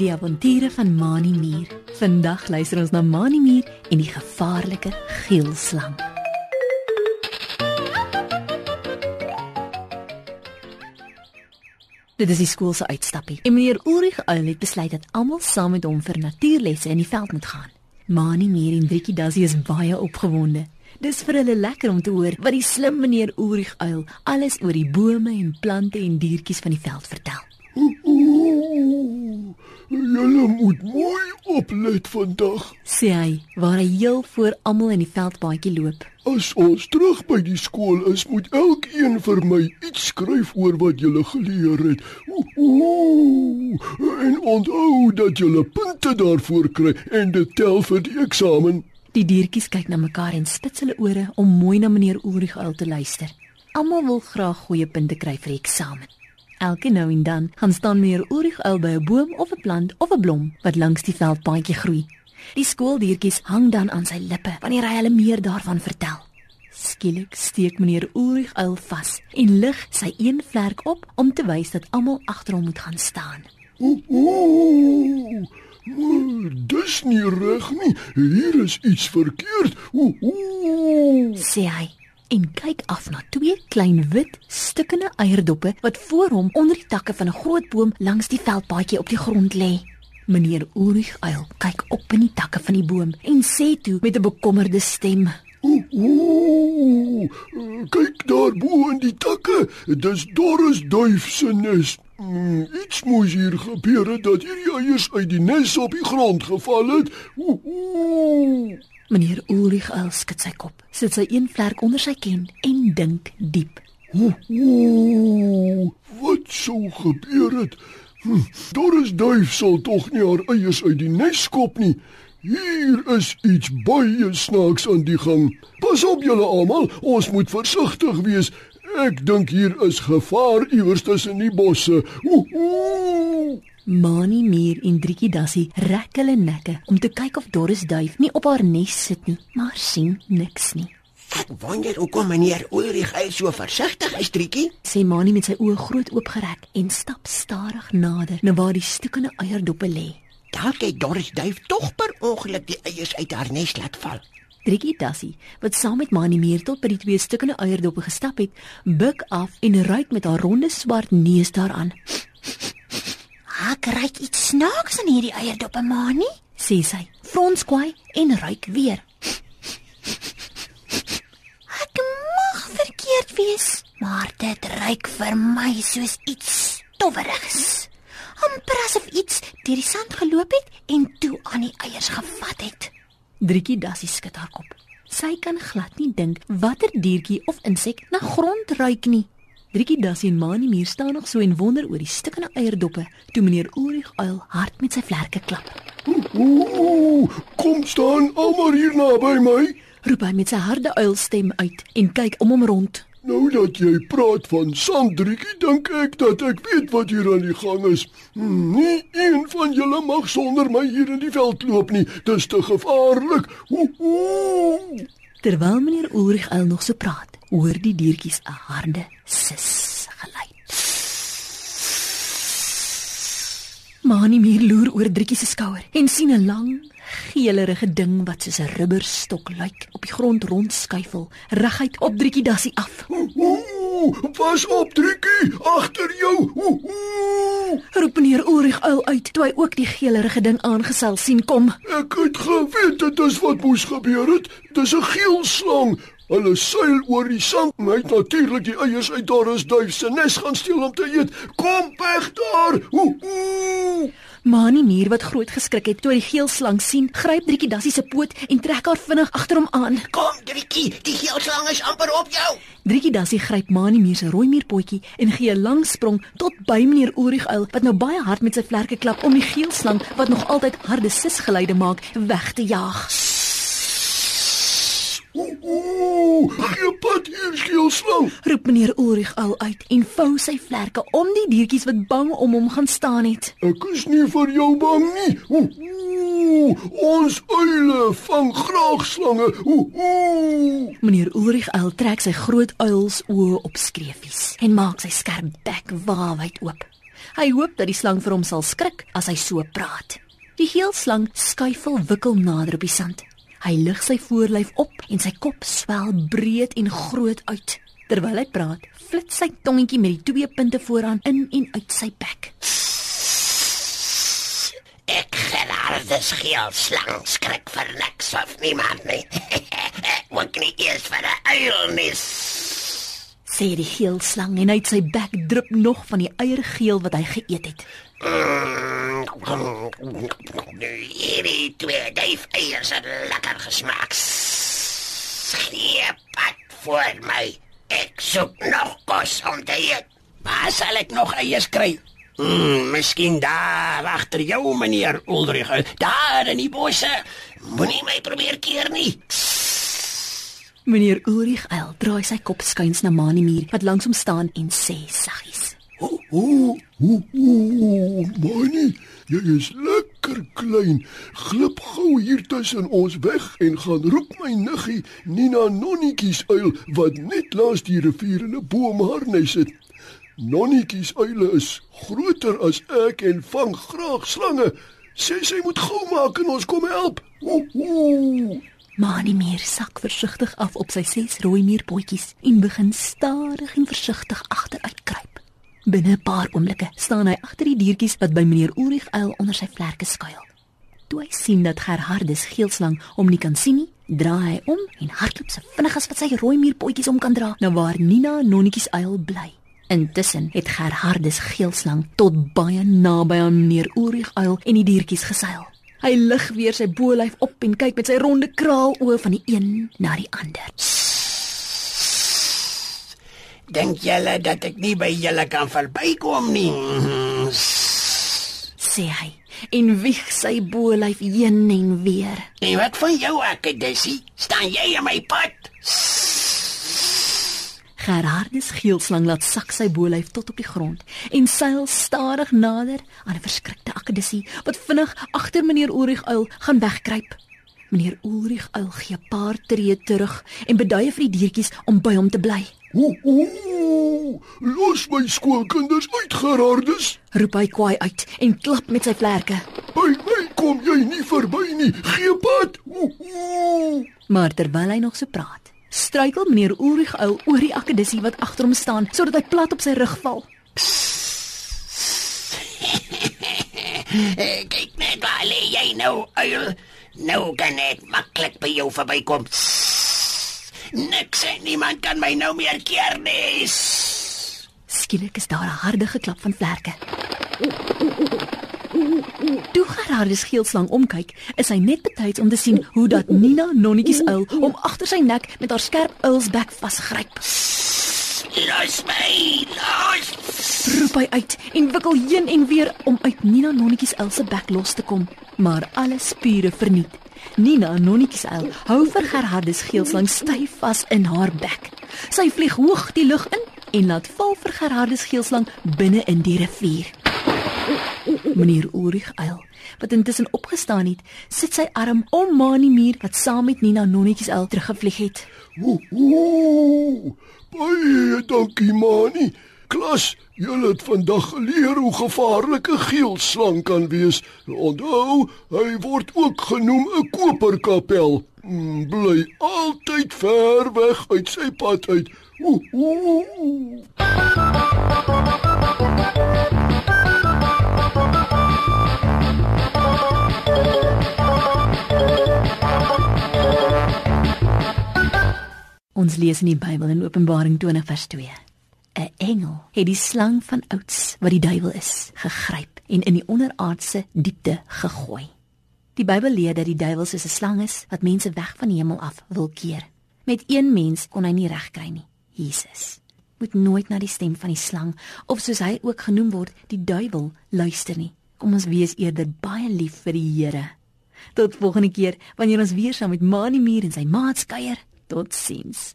Die avonture van Mani Mier. Vandag luister ons na Mani Mier en die gevaarlike geelslang. Dit is die skool se uitstappie. En meneer Ulrich Uil het besluit dat almal saam met hom vir natuurlesse in die veld moet gaan. Mani Mier en Driekie Dassie is baie opgewonde. Dis vir hulle lekker om te hoor wat die slim meneer Ulrich Uil alles oor die bome en plante en diertjies van die veld vertel. Julle moet mooi oplet vandag. Sê hy, waar hy heel voor almal in die veldpaadjie loop. As ons terug by die skool is, moet elkeen vir my iets skryf oor wat julle geleer het. Ooh, en onthou dat julle punte daarvoor kry en dit tel vir die eksamen. Die diertjies kyk na mekaar en spits hulle ore om mooi na meneer Ulrich Uil te luister. Almal wil graag goeie punte kry vir die eksamen. Elke nou en dan gaan staan meneer Ulrich Uil by 'n boom of 'n plant of 'n blom wat langs die veldpaadjie groei. Die skooldiertjies hang dan aan sy lippe wanneer hy hulle meer daarvan vertel. Skielik steek meneer Ulrich Uil vas en lig sy een vlerk op om te wys dat almal agter hom moet gaan staan. Ooh, dis nie reg nie. Hier is iets verkeerd. Ooh. sê hy en kyk af na twee klein wit stukkende eierdoppe wat voor hom onder die takke van 'n groot boom langs die veldpaadjie op die grond lê. Meneer Ulrich Uil kyk op in die takke van die boom en sê toe met 'n bekommerde stem: Ooh, kyk daar bo in die takke. Dis Doris duif se nes. Hmm, iets moes hier gebeur het dat hierdie eiers uit die nes op die grond geval het. Ooh. Meneer Ulrich Uil skud sy kop, sit sy een vlerk onder sy kin en dink diep. Ooh, wat sou gebeur het? Hm, Doris duif sal tog nie haar eiers uit die nes skop nie. Hier is iets baie snaaks aan die gang. Pas op julle almal, ons moet versigtig wees. Ek dink hier is gevaar iewers tussen die bosse. Ooh. Mani Mier en Driekie Dassie rek hulle nekke om te kyk of Doris duif nie op haar nes sit nie, maar sien niks nie. Ek wonder hoekom meneer Ulrich hy so versigtig is, Triekie. Sê Mani met sy oë groot oopgerek en stap stadig nader na waar die stukkende eierdoppe lê. Dalk het Doris duif tog per ongeluk die eiers uit haar nes laat val. Driekie Dassie, wat saam met Mani Mier tot by die twee stukkende eierdoppe gestap het, buig af en ruik met haar ronde swart neus daaraan. Ek ruik iets snaaks in hierdie eierdoppe, Mani. Sê sy, frons kwai en ruik weer. Ek mag verkeerd wees, maar dit ruik vir my soos iets stowwerigs. Amper asof iets deur die sand geloop het en toe aan die eiers gevat het. Driekie Dassie skud haar kop. Sy kan glad nie dink watter diertjie of insek na grond ruik nie. Driekie Dassie en Mani Mier staan nog so en wonder oor die stukkende eierdoppe toe meneer Ulrich Uil hard met sy vlerke klap. Ooh, kom staan almal hier naby my. Roep hy met sy harde uilstem uit en kyk om hom rond. Nou dat jy praat van Sandrietjie, dink ek dat ek weet wat hier aan die gang is. Nie een van julle mag sonder my hier in die veld loop nie. Dis te gevaarlik. Ooh. Terwyl meneer Ulrich Uil nog so praat, hoor die diertjies 'n harde sis geluid. Mani Mier loer oor Driekie se skouer en sien 'n lang, geelerige ding wat soos 'n rubberstok lyk op die grond rondskuifel, reguit op Driekie Dassie af. Ooh, pas op, Driekie, agter jou. Ooh. Roep meneer Ulrich Uil uit toe hy ook die geelerige ding aangesel sien kom. Ek het geweet dit is wat moes gebeur het. Dis 'n geelslang. Hulle seil oor die sand. Hy het natuurlik die eiers uit Doris duif se nes gaan steel om te eet. Kom weg daar. Ooh. Mani Mier wat groot geskrik het toe hy die geelslang sien, gryp Driekie Dassie se poot en trek haar vinnig agter hom aan. Kom, Triekie, die geelslang is amper op jou. Driekie Dassie gryp Mani Mier se rooi muurpotjie en gee 'n lang sprong tot by meneer Ulrich Uil wat nou baie hard met sy vlerke klap om die geelslang wat nog altyd harde sisgeluide maak weg te jaag. Ooh, gee pad hier geelslang. Roep meneer Ulrich Uil uit en vou sy vlerke om die diertjies wat bang om hom gaan staan het. Ek is nie vir jou bang nie. Ooh. Ons uile vang graag slange. Ooh. Meneer Ulrich Uil trek sy groot uils oë op skreefies en maak sy skerp bek waawyd oop. Hy hoop dat die slang vir hom sal skrik as hy so praat. Die geelslang skuifel wikkel nader op die sand. Hy lig sy voorlyf op en sy kop swel breed en groot uit. Terwyl hy praat, flits sy tongetjie met die twee punte vooraan in en uit sy bek. Ek Gerardus geelslang skrik vir niks of niemand nie. Wat nie eers vir 'n uil nie. Sê die geelslang en uit sy bek drup nog van die eiergeel wat hy geëet het. Hierdie twee duif eiers het lekker gesmaak. Gee pad voor my. Ek soek nog kos om te eet. Waar sal ek nog eiers kry? Hmm, miskien daar agter jou meneer Ulrich, daar in die bosse. Moenie my probeer keer nie. Meneer Ulrich Uil draai sy kop skuins na Mani Muur wat langs hom staan en sê saggies: Ooh, ooh, ooh, ooh, Manie, jy is lekker klein. Glip gou hier tussen ons weg en gaan roep my niggie Nina Nonnetjies uil wat net langs die rivier in 'n boom haar nes het. Nonnetjies uile is groter as ek en vang graag slange. Sê sy moet gou maak en ons kom help. Ooh, ooh. Mani Muur sak versigtig af op sy ses rooi muurpotjies en begin stadig en versigtig agteruit kruip. Binne 'n paar oomblikke staan hy agter die diertjies wat by meneer Ulrich Uil onder sy vlerke skuil. Toe hy sien dat Gerhardus geelslang hom nie kan sien nie, draai hy om en hardloop so vinnig as wat sy rooi muurpotjies om kan dra na waar Nina Nonnetjies Uil bly. Intussen het Gerhardus geelslang tot baie naby aan meneer Ulrich Uil en die diertjies geseil. Hy lig weer sy bolyf op en kyk met sy ronde kraal oë van die een na die ander. Dink julle dat ek nie by julle kan verbykom nie? Sê hy en wieg sy bolyf heen en weer. En wat van jou akkedissie? Staan jy in my pad? Gerardus geelslang laat sak sy bolyf tot op die grond en seil stadig nader aan 'n verskrikte akkedissie wat vinnig agter meneer Ulrich Uil gaan wegkruip. Meneer Ulrich Uil gee 'n paar tree terug en beduie vir die diertjies om by hom te bly. Ooh, ooh. Los my skoolkinders uit Gerardus. Roep hy kwaai uit en klap met sy vlerke. By my kom jy nie verby nie. Gee pad. Ooh, ooh. Maar terwyl hy nog so praat, struikel meneer Ulrich Uil oor die akkedissie wat agter hom staan sodat hy plat op sy rug val. Eh, Kyk net waar lê jy nou, uil. Nou kan ek maklik by jou verbykom. Niks en niemand kan my nou meer keer nie. Skielik is daar 'n harde geklap van vlerke. Toe Gerardus geelslang omkyk, is hy net betyds om te sien hoe dat Nina Nonnetjies uil hom agter sy nek met haar skerp uilsbek vasgryp. Los my. Los. Roep hy uit en wikkel heen en weer om uit Nina Nonnetjies uil se bek los te kom, maar alle spiere verniet. Nina Nonnetjies uil hou vir Gerardus geelslang styf vas in haar bek. Sy vlieg hoog die lug in en laat val vir Gerardus geelslang binne in die rivier. Meneer Ulrich Uil, wat intussen opgestaan het, sit sy arm om Mani Muur wat saam met Nina Nonnetjies uil teruggevlieg het. Ooh, ooh. Baie dankie, Mani. Klas, julle het vandag geleer hoe gevaarlik 'n geelslang kan wees. Onthou, hy word ook genoem 'n koperkapel. Mm, Bly altyd ver weg uit sy pad uit. Ooh, ooh. Ons lees in die Bybel in Openbaring 20 vers 2. 'n Engel het die slang van ouds wat die duiwel is, gegryp en in die onderaardse diepte gegooi. Die Bybel leer dat die duiwel soos 'n slang is wat mense weg van die hemel af wil keer. Met een mens kon hy nie regkry nie, Jesus. Moet nooit na die stem van die slang of soos hy ook genoem word, die duiwel luister nie. Kom ons wees eerder baie lief vir die Here. Tot volgende keer wanneer ons weer saam met Mani Muur en sy maats kuier. Tot ziens.